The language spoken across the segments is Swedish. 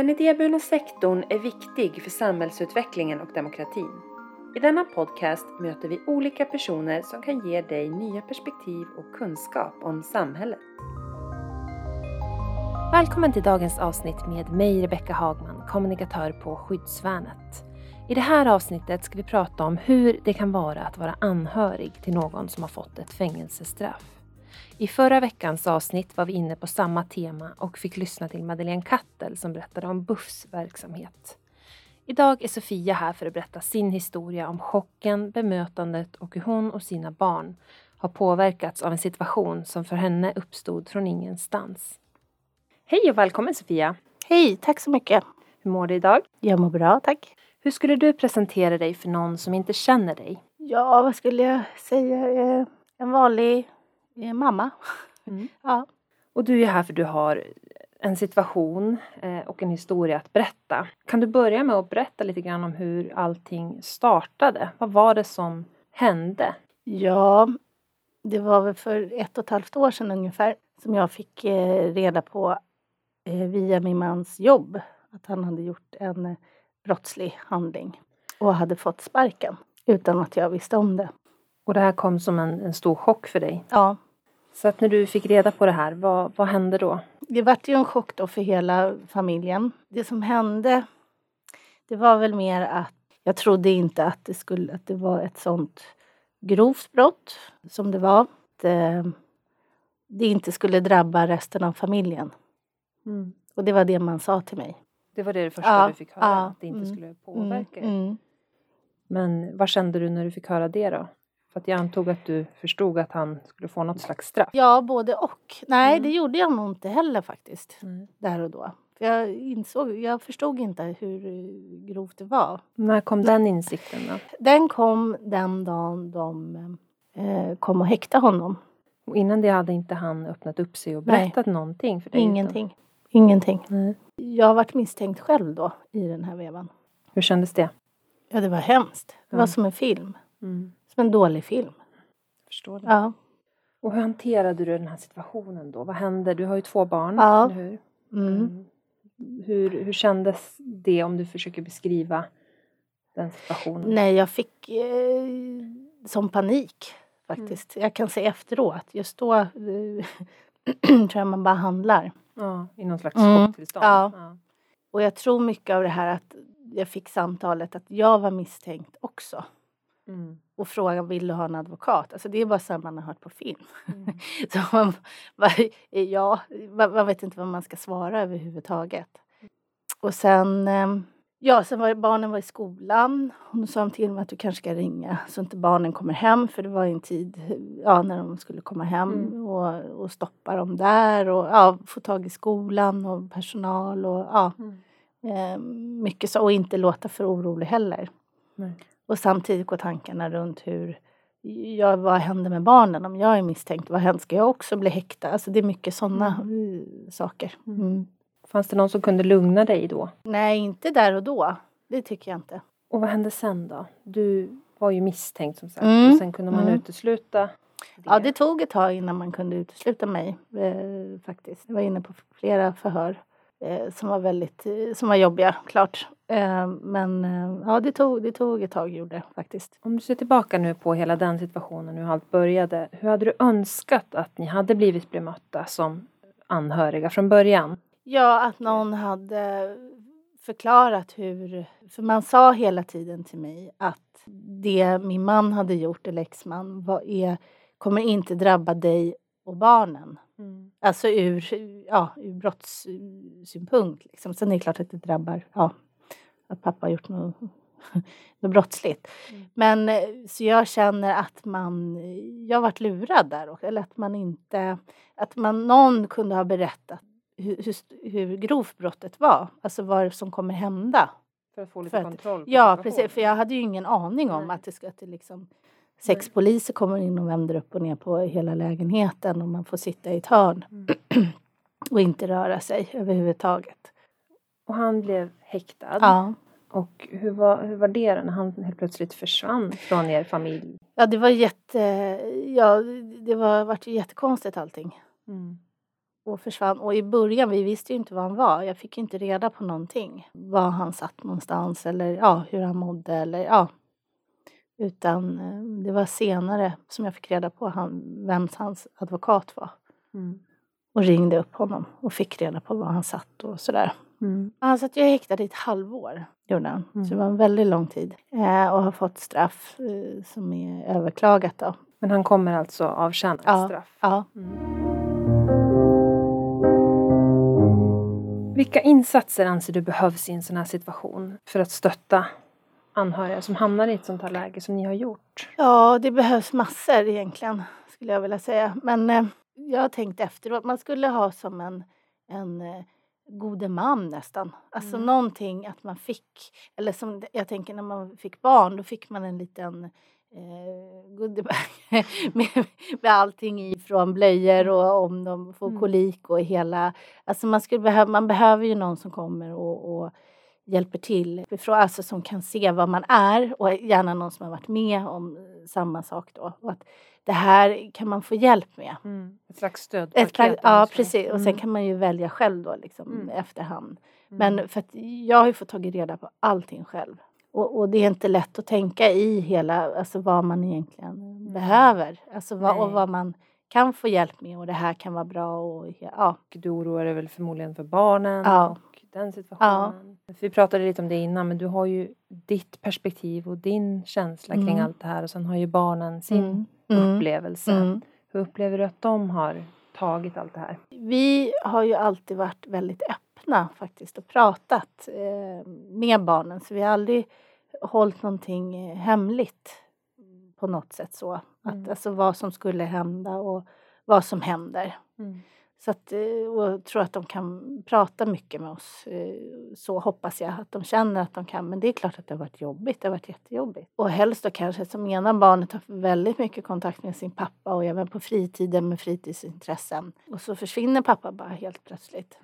Den idéburna sektorn är viktig för samhällsutvecklingen och demokratin. I denna podcast möter vi olika personer som kan ge dig nya perspektiv och kunskap om samhället. Välkommen till dagens avsnitt med mig Rebecka Hagman, kommunikatör på Skyddsvärnet. I det här avsnittet ska vi prata om hur det kan vara att vara anhörig till någon som har fått ett fängelsestraff. I förra veckans avsnitt var vi inne på samma tema och fick lyssna till Madeleine Kattel som berättade om BUFs verksamhet. Idag är Sofia här för att berätta sin historia om chocken, bemötandet och hur hon och sina barn har påverkats av en situation som för henne uppstod från ingenstans. Hej och välkommen Sofia! Hej, tack så mycket! Hur mår du idag? Jag mår bra, tack. Hur skulle du presentera dig för någon som inte känner dig? Ja, vad skulle jag säga? Eh, En vanlig mamma. Mm. Ja. Och du är här för du har en situation eh, och en historia att berätta. Kan du börja med att berätta lite grann om hur allting startade? Vad var det som hände? ja, det var väl för ett och ett halvt år sedan ungefär som jag fick eh, reda på eh, via min mans jobb att han hade gjort en eh, brottslig handling och hade fått sparken utan att jag visste om det. Och det här kom som en, en stor chock för dig. Ja, Så att när du fick reda på det här, vad, vad hände då? det vart ju en chock då för hela familjen. Det som hände, det var väl mer att jag trodde inte att det, skulle, att det var ett sånt grovt brott som det var. Att eh, det inte skulle drabba resten av familjen. Och det var det man sa till mig. Det var det, det första Ja, du fick höra, ja, att det inte mm, skulle påverka dig. mm. Men vad kände du när du fick höra det då? För att jag antog att du förstod att han skulle få något slags straff. Ja, både och. Nej, Mm. det gjorde jag nog inte heller faktiskt. Mm. Där och då. För jag insåg, jag förstod inte hur grovt det var. När kom den insikten då? Den kom den dagen de eh, kom och häktade honom. Och innan det hade inte han öppnat upp sig och Nej. berättat någonting för dig? utan- Ingenting. Ingenting. Nej. Jag har varit misstänkt själv då i den här vevan. Hur kändes det? Ja, det var hemskt. Det var Ja. som en film. Mm. En dålig film. Förstår det. Ja. Och hur hanterade du den här situationen då? Vad hände? Du har ju två barn, Ja. eller hur? Mm. Mm. Hur, hur kändes det om du försöker beskriva den situationen? Nej, jag fick eh, som panik faktiskt. Jag kan säga efteråt. Just då eh, tror jag man bara handlar. Ja, I någon slags Mm. chocktillstånd? Ja. Och jag tror mycket av det här att jag fick samtalet att jag var misstänkt också. Mm. Och frågan vill du ha en advokat? Alltså det är bara så man har hört på film. Mm. Så man, ja, man, vet inte vad man ska svara överhuvudtaget. Och sen, ehm, ja, sen var barnen var i skolan. Då sa till mig att du kanske ska ringa så inte barnen kommer hem. För det var en tid ja, när de skulle komma hem Mm. och, och stoppa dem där. Och ja, få tag i skolan och personal och ja, Mm. eh, mycket så. Och inte låta för orolig heller. Nej. Och samtidigt går tankarna runt hur Ja, vad händer med barnen om jag är misstänkt? Vad händer? Ska jag också bli häktad? Alltså det är mycket sådana saker. Mm. Mm. Fanns det någon som kunde lugna dig då? Nej, inte där och då. Det tycker jag inte. Och vad hände sen då? Du var ju misstänkt som sagt Mm. och sen kunde man Mm. utesluta det. Ja, det tog ett tag innan man kunde utesluta mig eh, faktiskt. Jag var inne på flera förhör eh, som var väldigt eh, som var jobbiga, klart. Eh, men eh, ja, det tog, det tog ett tag gjorde faktiskt. Om du ser tillbaka nu på hela den situationen, hur allt började. Hur hade du önskat att ni hade blivit bemötta som anhöriga från början? Ja, att någon hade förklarat hur... För man sa hela tiden till mig att det min man hade gjort, eller exman, var, är, kommer inte drabba dig och barnen. Alltså ur, ja, ur brottssynpunkt. Liksom. Sen är det klart att det drabbar ja, att pappa har gjort något, något brottsligt. Mm. Men eh, så jag känner att man, jag har varit lurad där. också, Eller att man inte, att man, någon kunde ha berättat hur, hur, hur grovt brottet var. Alltså vad som kommer hända. För att få lite att- kontroll Ja, precis. För jag hade ju ingen aning om Nej. att det ska att det liksom Sex poliser kommer in och vänder upp och ner på hela lägenheten och man får sitta i ett hörn Mm. och inte röra sig överhuvudtaget. Och han blev häktad. Ja. Och hur var, hur var det då när han helt plötsligt försvann från er familj? ja, det var jätte... Ja, det var, vart ju jättekonstigt allting. Mm. och försvann. Och i början, vi visste ju inte var han var. Jag fick inte reda på någonting. Var han satt någonstans eller ja, hur han mådde eller ja. Utan eh, det var senare som jag fick reda på han, vem hans advokat var. Mm. Och ringde upp honom och fick reda på var han satt och sådär. Mm. Han satt ju häktad i ett halvår, gjorde han. Mm. Så det var en väldigt lång tid. Eh, och har fått straff eh, som är överklagat då. Men han kommer alltså avtjäna ett Ja. straff? Ja. Mm. Vilka insatser anser du behövs i en sån här situation för att stötta anhöriga som hamnar i ett sånt här läge som ni har gjort? Ja, det behövs massor egentligen, skulle jag vilja säga. Men eh, jag har tänkt efteråt, man skulle ha som en, en eh, gode man nästan. Alltså Mm. någonting att man fick, eller som jag tänker när man fick barn, då fick man en liten eh, goodiebag med, med allting i från blöjor och om de får Mm. kolik och hela, alltså man, skulle behöva, man behöver ju någon som kommer och, och hjälper till, ifrån- alltså som kan se vad man är och gärna någon som har varit med om samma sak då. Och att det här kan man få hjälp med. Ett slags stöd? Ett, pra- ja precis och sen Mm. kan man ju välja själv då liksom Mm. efterhand. Mm. Men för att jag har ju fått tagit reda på allting själv. Och, och det är inte lätt att tänka i hela, alltså vad man egentligen behöver. Alltså vad, och Mm. Vad man kan få hjälp med och det här kan vara bra och ja. Du oroar dig väl förmodligen för barnen Ja. Den situationen. För vi pratade lite om det innan men du har ju ditt perspektiv och din känsla kring Mm. allt det här och sen har ju barnen sin Mm. Mm. upplevelse. Mm. Hur upplever du att de har tagit allt det här? Vi har ju alltid varit väldigt öppna faktiskt och pratat eh, med barnen så vi har aldrig hållit någonting eh, hemligt på något sätt så. Att, Mm. Alltså vad som skulle hända och vad som händer. Så att, eh, och tror att de kan prata mycket med oss. eh, Så hoppas jag att de känner att de kan. Men det är klart att det har varit jobbigt. Det har varit jättejobbigt. Och helst då kanske som ena barnet har väldigt mycket kontakt med sin pappa och även på fritiden med fritidsintressen. Och så försvinner pappa bara helt plötsligt.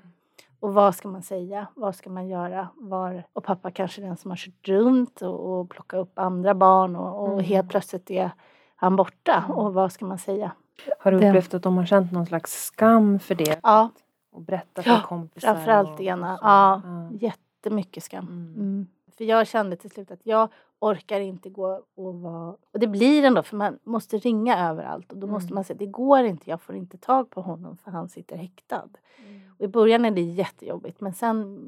Och vad ska man säga? Vad ska man göra? Var, och pappa kanske är den som har kört runt och, och plockat upp andra barn och, och Mm. helt plötsligt är han borta. Och vad ska man säga? Har du upplevt att de har känt någon slags skam för det? Ja, Och berättat Ja, för kompisar? framförallt och- Ena. och? Ja, Ja. jättemycket skam. Mm. Mm. För jag kände till slut att jag orkar inte gå och vara... Och det blir ändå för man måste ringa överallt och då måste Mm. man säga det går inte, jag får inte tag på honom för han sitter häktad. Mm. Och I början är det jättejobbigt men sen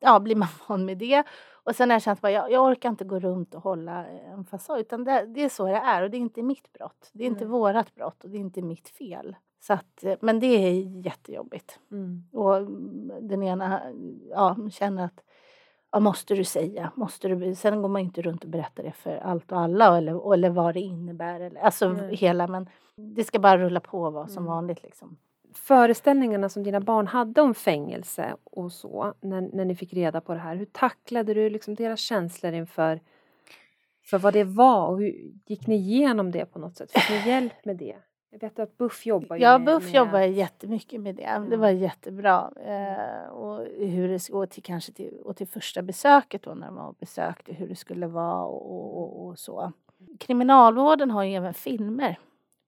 ja, blir man van med det. Och sen har jag känt att jag, jag orkar inte gå runt och hålla en fasad utan det, det är så det är och det är inte mitt brott. Det är inte Nej. vårat brott och det är inte mitt fel. Så att, eh, men det är jättejobbigt. Mm. Och mm, den ena ja, känner att ja, måste du säga, måste du... Sen går man inte runt och berättar det för allt och alla eller, eller vad det innebär. Eller, alltså Nej. hela, men det ska bara rulla på och vara som Mm. vanligt liksom. Föreställningarna som dina barn hade om fängelse och så, när, när ni fick reda på det här, hur tacklade du liksom deras känslor inför för vad det var och hur gick ni igenom det på något sätt? Fick ni hjälp med det? Jag vet att Buff jobbar ju Ja, med, Buff med jobbar jättemycket med det. Det var jättebra. Eh, och hur det skulle gå till kanske till, och till första besöket då när och besökte hur det skulle vara och, och, och så. Kriminalvården har ju även filmer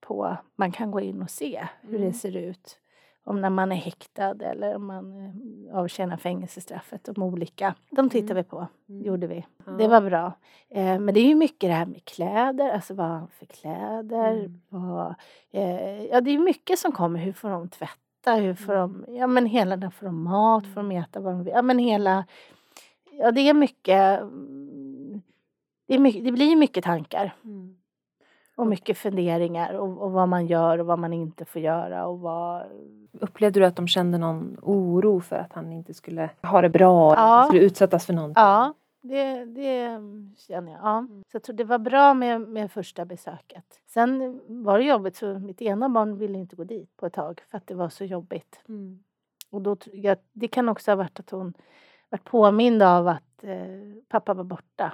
på man kan gå in och se hur Mm. det ser ut. Om när man är häktad eller om man eh, avtjänar fängelsestraffet. De olika. De tittar Mm. vi på, Mm. gjorde vi. Ja. Det var bra. Eh, men det är ju mycket det här med kläder, alltså vad har han för kläder? Mm. Vad, eh, ja, det är mycket som kommer. Hur får de tvätta? Hur får Mm. de, ja men hela den får de mat, får de äta vad de vill. Ja men hela, ja det är mycket, mm, det, är mycket, det blir mycket tankar Mm. Och mycket funderingar och, och vad man gör och vad man inte får göra och vad, Upplevde du att de kände någon oro för att han inte skulle ha det bra? Eller att Ja. han skulle utsättas för någonting? ja. Det, det känner jag. Ja. Så jag tror det var bra med, med första besöket. Sen var det jobbigt så mitt ena barn ville inte gå dit på ett tag för att det var så jobbigt. Mm. Och då, jag, det kan också ha varit att hon varit påmind av att eh, pappa var borta.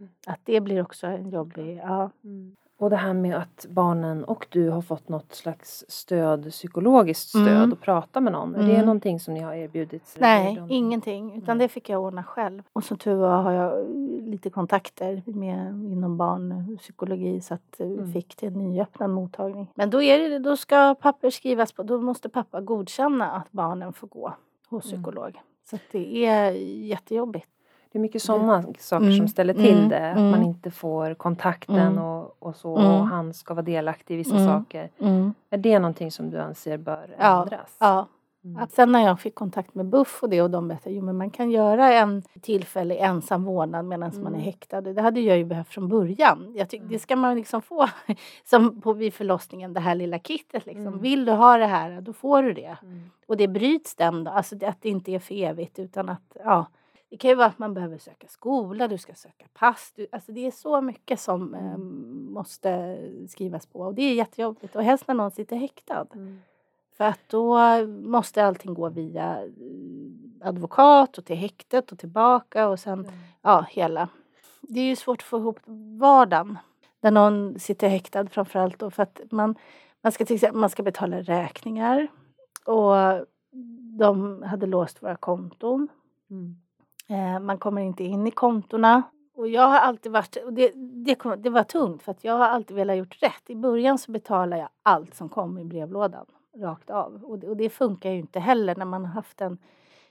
Mm. Att det blir också en jobbig... Ja. Mm. Och det här med att barnen och du har fått något slags stöd, psykologiskt stöd Mm. och prata med någon. Är det Mm. någonting som ni har erbjudit? Nej, dem? ingenting. Utan det fick jag ordna själv. Och som tur var har jag lite kontakter med, inom barnpsykologi så att vi Mm. fick till en nyöppnad mottagning. Men då, är det, då ska papper skrivas på. Då måste pappa godkänna att barnen får gå hos Mm. psykolog. Så det är jättejobbigt. Det är mycket sådana saker Mm. som ställer till Mm. det. Att Mm. man inte får kontakten Mm. och, och så. Mm. Och han ska vara delaktig i vissa Mm. saker. Är det någonting som du anser bör Ja, ändras? Ja, Mm. Att sen när jag fick kontakt med BUFF och det och de berättade men man kan göra en tillfällig ensam vårdnad medan man är Mm. häktad. Det hade jag ju behövt från början. Jag tycker Mm. det ska man liksom få som på vid förlossningen det här lilla kittet liksom. Mm. Vill du ha det här då får du det. Mm. Och det bryts den då, alltså att det inte är för evigt utan att ja det kan ju vara att man behöver söka skola, du ska söka pass. Du, alltså det är så mycket som eh, måste skrivas på och det är jättejobbigt. Och helst när någon sitter häktad. Mm. För att då måste allting gå via eh, advokat och till häktet och tillbaka och sen ja, hela. Det är ju svårt att få ihop vardagen när någon sitter häktad framförallt då för att man, man ska till exempel man ska betala räkningar och de hade låst våra konton. Mm. Eh, man kommer inte in i kontona. Och jag har alltid varit, det, det, kom, det var tungt för att jag har alltid velat gjort rätt. I början så betalade jag allt som kom i brevlådan rakt av. Och det, och det funkar ju inte heller när man har haft en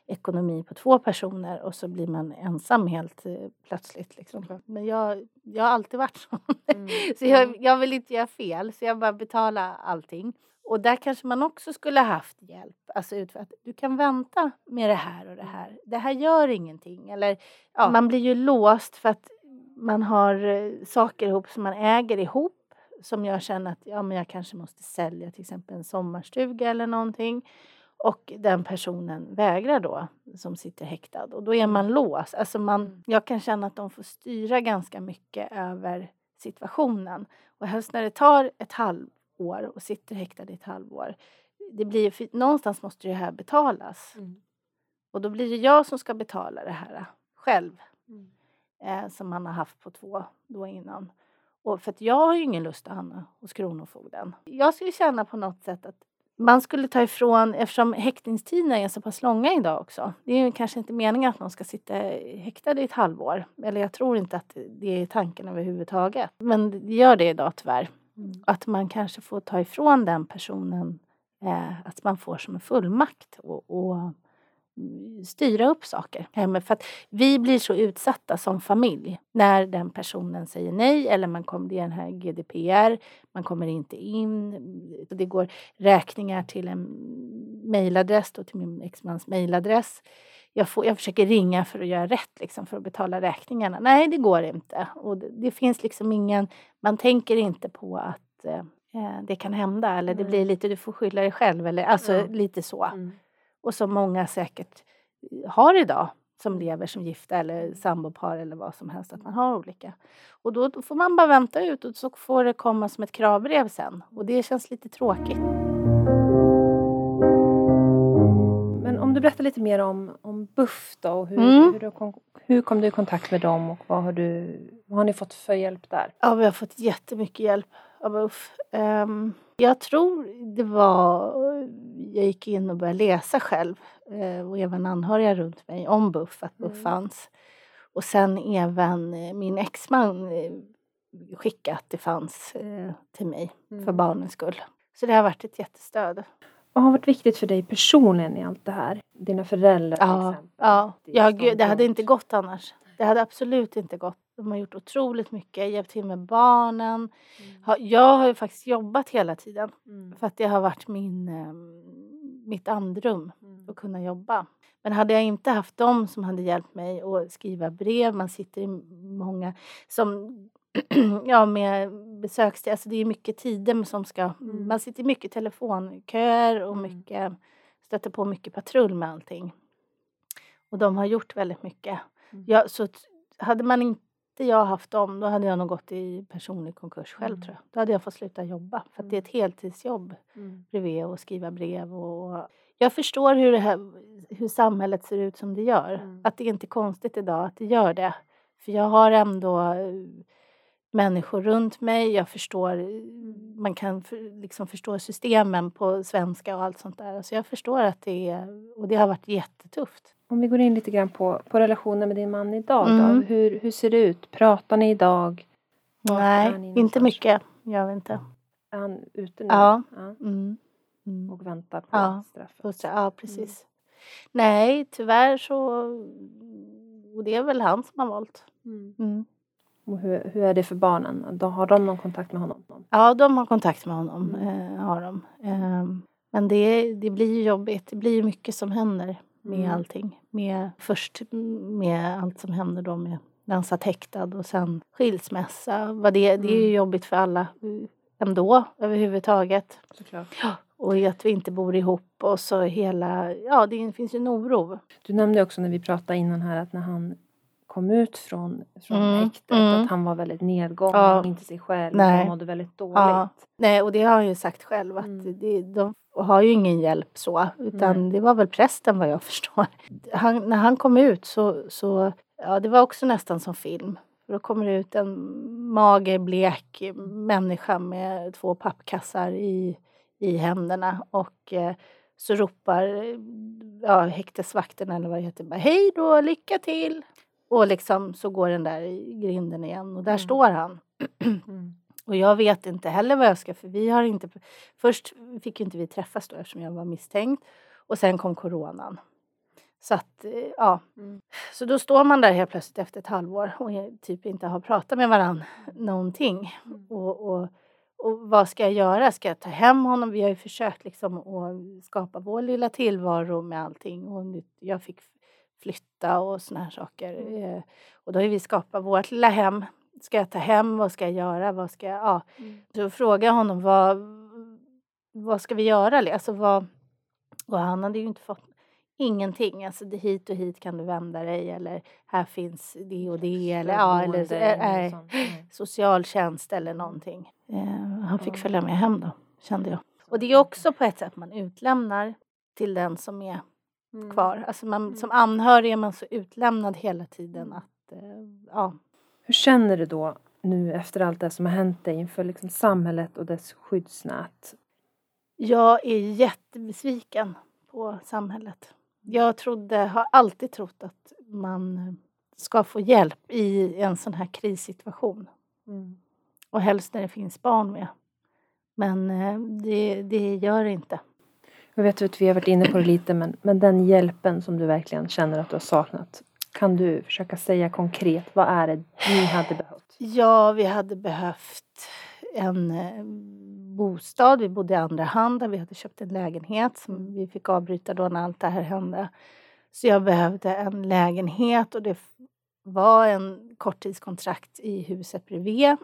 ekonomi på två personer och så blir man ensam helt eh, plötsligt. Liksom. Men jag, jag har alltid varit så. Mm. så jag, jag vill inte göra fel så jag bara betalar allting. Och där kanske man också skulle haft hjälp. Alltså att du kan vänta med det här och det här. Det här gör ingenting. Eller ja, man blir ju låst för att man har eh, saker ihop som man äger ihop. Som jag känner att ja, men jag kanske måste sälja till exempel en sommarstuga eller någonting. Och den personen vägrar då, som sitter häktad. Och då är man låst. Alltså man, Mm. jag kan känna att de får styra ganska mycket över situationen. Och helst när det tar ett halvår och sitter häktad i ett halvår. Det blir, någonstans måste det här betalas. Mm. Och då blir det jag som ska betala det här själv. Mm. Eh, som man har haft på två då innan. Och för att jag har ju ingen lust att hamna hos Kronofogden. Jag skulle känna på något sätt att man skulle ta ifrån, eftersom häktningstiderna är så pass långa idag också. Det är ju kanske inte meningen att någon ska sitta häktad i ett halvår. Eller jag tror inte att det är tanken överhuvudtaget. Men det gör det idag tyvärr. Mm. Att man kanske får ta ifrån den personen eh, att man får som en fullmakt och, och mm, styra upp saker. Eh, För att vi blir så utsatta som familj när den personen säger nej eller man kommer, det är den här GDPR, man kommer inte in. Mm, det går räkningar till en mejladress, till min exmans mejladress. Jag, får, jag försöker ringa för att göra rätt, liksom, för att betala räkningarna. Nej, det går inte. Och det, det finns liksom ingen, man tänker inte på att eh, eh, det kan hända eller det blir lite, du får skylla dig själv eller alltså Ja. lite så. Mm. Och som många säkert har idag som lever som gifta eller sambopar eller vad som helst, att man har olika. Och då, då får man bara vänta ut och så får det komma som ett kravbrev sen. Och det känns lite tråkigt. Du berättar lite mer om, om BUFF då och hur, Mm. hur, kom, hur kom du i kontakt med dem och vad har, du, vad har ni fått för hjälp där? Ja, vi har fått jättemycket hjälp av UFF. Ehm, jag tror det var, jag gick in och började läsa själv eh, och även anhöriga runt mig om BUFF, att BUFF Mm. fanns. Och sen även eh, min exman eh, skickade att det fanns eh, till mig för Mm. barnens skull. Så det har varit ett jättestöd. Vad har varit viktigt för dig personligen i allt det här? Dina föräldrar till Ja, exempel? ja. Ja gud, det hade inte gått annars. Det hade absolut inte gått. De har gjort otroligt mycket, hjälpt till med barnen. Mm. Jag har ju faktiskt jobbat hela tiden. Mm. För att det har varit min, eh, mitt andrum Mm. att kunna jobba. Men hade jag inte haft dem som hade hjälpt mig att skriva brev, man sitter i många som ja, med besökstid, alltså det är mycket tider som ska, Mm. man sitter i mycket telefonköer och Mm. mycket, stöter på mycket patrull med allting. Och de har gjort väldigt mycket. Mm. Ja, så hade man inte jag haft dem, då hade jag nog gått i personlig konkurs själv Mm. tror jag. Då hade jag fått sluta jobba. För det är ett heltidsjobb Mm. bredvid och skriva brev. Och jag förstår hur, här, hur samhället ser ut som det gör. Mm. Att det är inte är konstigt idag att det gör det. För jag har ändå människor runt mig. Jag förstår, man kan för, liksom förstå systemen på svenska och allt sånt där. Så jag förstår att det är, och det har varit jättetufft. Om vi går in lite grann på, på relationen med din man idag Mm. då. Hur, hur ser det ut? Pratar ni idag? Nej, inne inte mycket. Gör vi inte. Är han ute nu? Ja. ja. Mm. Mm. Och väntar på Ja. straffet? Ja, precis. Nej, tyvärr så... Och det är väl han som har valt. Mm. Mm. Och hur, hur är det för barnen? Då har de någon kontakt med honom? Ja, de har kontakt med honom. Mm. Eh, har de. Ehm, men det, det blir ju jobbigt. Det blir mycket som händer med Mm. allting. Med, först med allt som händer då med när han satt häktad och sen skilsmässa. Vad det, det är ju Mm. jobbigt för alla eh, ändå överhuvudtaget. Såklart. Och i att vi inte bor ihop och så hela, ja det finns ju en oro. Du nämnde också när vi pratade innan här att när han kom ut från, från Mm, häktet mm. att han var väldigt nedgången, Ja. inte sig själv Nej. och mådde väldigt dåligt. Ja. Nej, och det har han ju sagt själv att Mm. det, de har ju ingen hjälp så. Utan det var väl prästen vad jag förstår. Han, när han kom ut så, så, ja det var också nästan som film. Då kommer det ut en mager, blek människa med två pappkassar i, i händerna. Och eh, så ropar ja, häktesvakten eller vad det heter, bara, hej då, lycka till! Och liksom så går den där i grinden igen och där Mm. står han. Mm. Och jag vet inte heller vad jag ska, för vi har inte... Först fick ju inte vi träffas då eftersom jag var misstänkt. Och sen kom coronan. Så att, eh, ja. Mm. Så då står man där helt plötsligt efter ett halvår och typ inte har pratat med varandra någonting. Mm. Och, och, och vad ska jag göra? Ska jag ta hem honom? Vi har ju försökt liksom att skapa vår lilla tillvaro med allting. Och jag fick flytta och såna här saker. Mm. Eh, Och då har vi skapat vårt lilla hem. Ska jag ta hem? Vad ska jag göra? Vad ska jag... Ja. Mm. Så frågade jag honom vad, vad ska vi göra? Alltså vad, och han hade ju inte fått ingenting. Alltså det hit och hit kan du vända dig eller här finns det och det eller, ja, eller, äh, äh. Mm. socialtjänst eller någonting. Eh, han fick Ja. följa med hem då, kände jag. Och det är också på ett sätt man utlämnar till den som är Mm. kvar. Alltså man, Mm. som anhörig är man så utlämnad hela tiden Mm. att eh, ja, Hur känner du då nu efter allt det som har hänt dig inför liksom samhället och dess skyddsnät? Jag är jättebesviken på samhället. Jag trodde, har alltid trott att man ska få hjälp i en sån här krissituation. Och helst när det finns barn med. Men eh, det, det gör det inte. Jag vet att vi har varit inne på det lite men, men den hjälpen som du verkligen känner att du har saknat. Kan du försöka säga konkret, vad är det ni hade behövt? Ja, vi hade behövt en eh, bostad. Vi bodde i andra hand. Där vi hade köpt en lägenhet som vi fick avbryta då när allt det här hände. Så jag behövde en lägenhet och det var en korttidskontrakt i huset bredvid.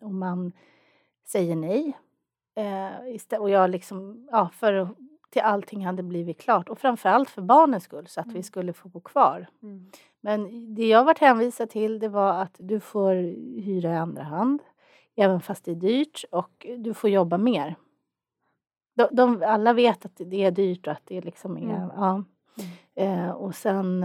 Och man säger nej. Eh, och jag liksom, ja, för att- till allting hade blivit klart. Och framförallt för barnens skull så att vi Mm. skulle få bo kvar. Men det jag varit hänvisad till det var att du får hyra i andra hand. Även fast det är dyrt och du får jobba mer. De, de, alla vet att det är dyrt och att det liksom är... Mm. Ja. Eh, och sen...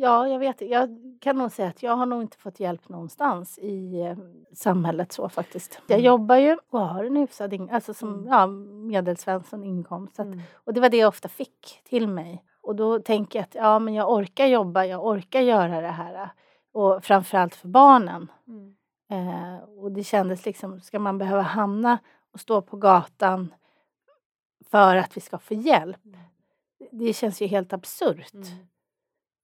ja, jag vet Jag kan nog säga att jag har nog inte fått hjälp någonstans i eh, samhället så faktiskt. Jag Mm. jobbar ju och har en hyfsad in, alltså som Mm. ja, medelsvensson inkomst. Att Mm. och det var det jag ofta fick till mig. Och då tänker jag att ja, men jag orkar jobba, jag orkar göra det här. Och framförallt för barnen. Mm. Eh, och det kändes liksom, ska man behöva hamna och stå på gatan för att vi ska få hjälp? Det känns ju helt absurt. Mm.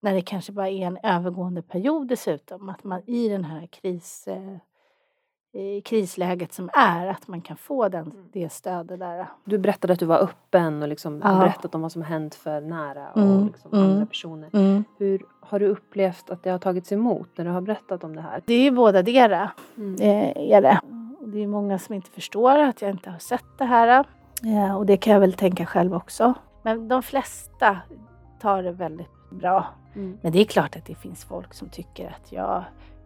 När det kanske bara är en övergående period dessutom. Att man i den här kris, eh, krisläget som är, att man kan få den, Mm. det stödet där. Du berättade att du var öppen och liksom Ja. berättat om vad som hänt för nära och Mm, liksom mm. andra personer. Hur har du upplevt att det har tagits emot när du har berättat om det här? Det är ju båda dera. Mm. eh, är det. Det är många som inte förstår att jag inte har sett det här. Eh, och det kan jag väl tänka själv också. Men de flesta tar det väldigt bra. Mm. Men det är klart att det finns folk som tycker att jag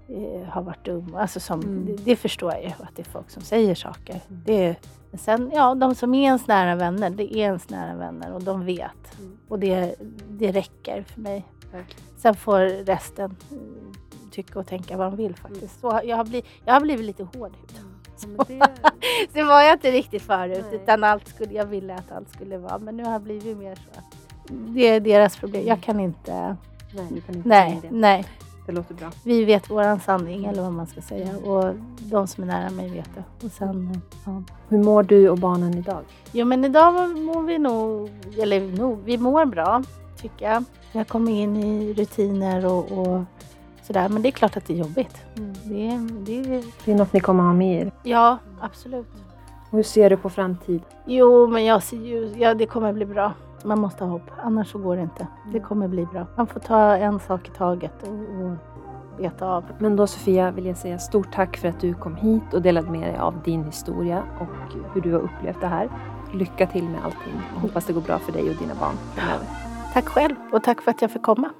eh, har varit dum. Alltså som, Mm. det, det förstår jag ju, att det är folk som säger saker. Mm. Det, men sen, ja, de som är ens nära vänner, det är ens nära vänner och de vet. Mm. Och det, det räcker för mig. Verkligen. Sen får resten, eh, tycka och tänka vad de vill faktiskt. Så jag, har blivit, jag har blivit lite hård Ja, det, Det var jag inte riktigt förut Nej. utan allt skulle, jag ville att allt skulle vara men nu har jag blivit mer så att det är deras problem. Jag kan inte, nej, du kan inte nej, det. nej. Det låter bra. Vi vet våran sanning eller vad man ska säga och de som är nära mig vet det. Och sen, ja. Hur mår du och barnen idag? Jo men idag mår vi nog, eller nog, vi mår bra tycker jag. Vi har kommit in i rutiner och, och sådär men det är klart att det är jobbigt. Det, är- det, är- Det är något ni kommer ha med er. ja absolut. Och hur ser du på framtid? Jo men jag ser ju, ja det kommer bli bra. Man måste ha hopp, annars så går det inte. Det kommer bli bra. Man får ta en sak i taget och, och beta av. Men då Sofia vill jag säga stort tack för att du kom hit och delade med dig av din historia och hur du har upplevt det här. Lycka till med allting och hoppas det går bra för dig och dina barn framöver. Tack själv och tack för att jag fick komma.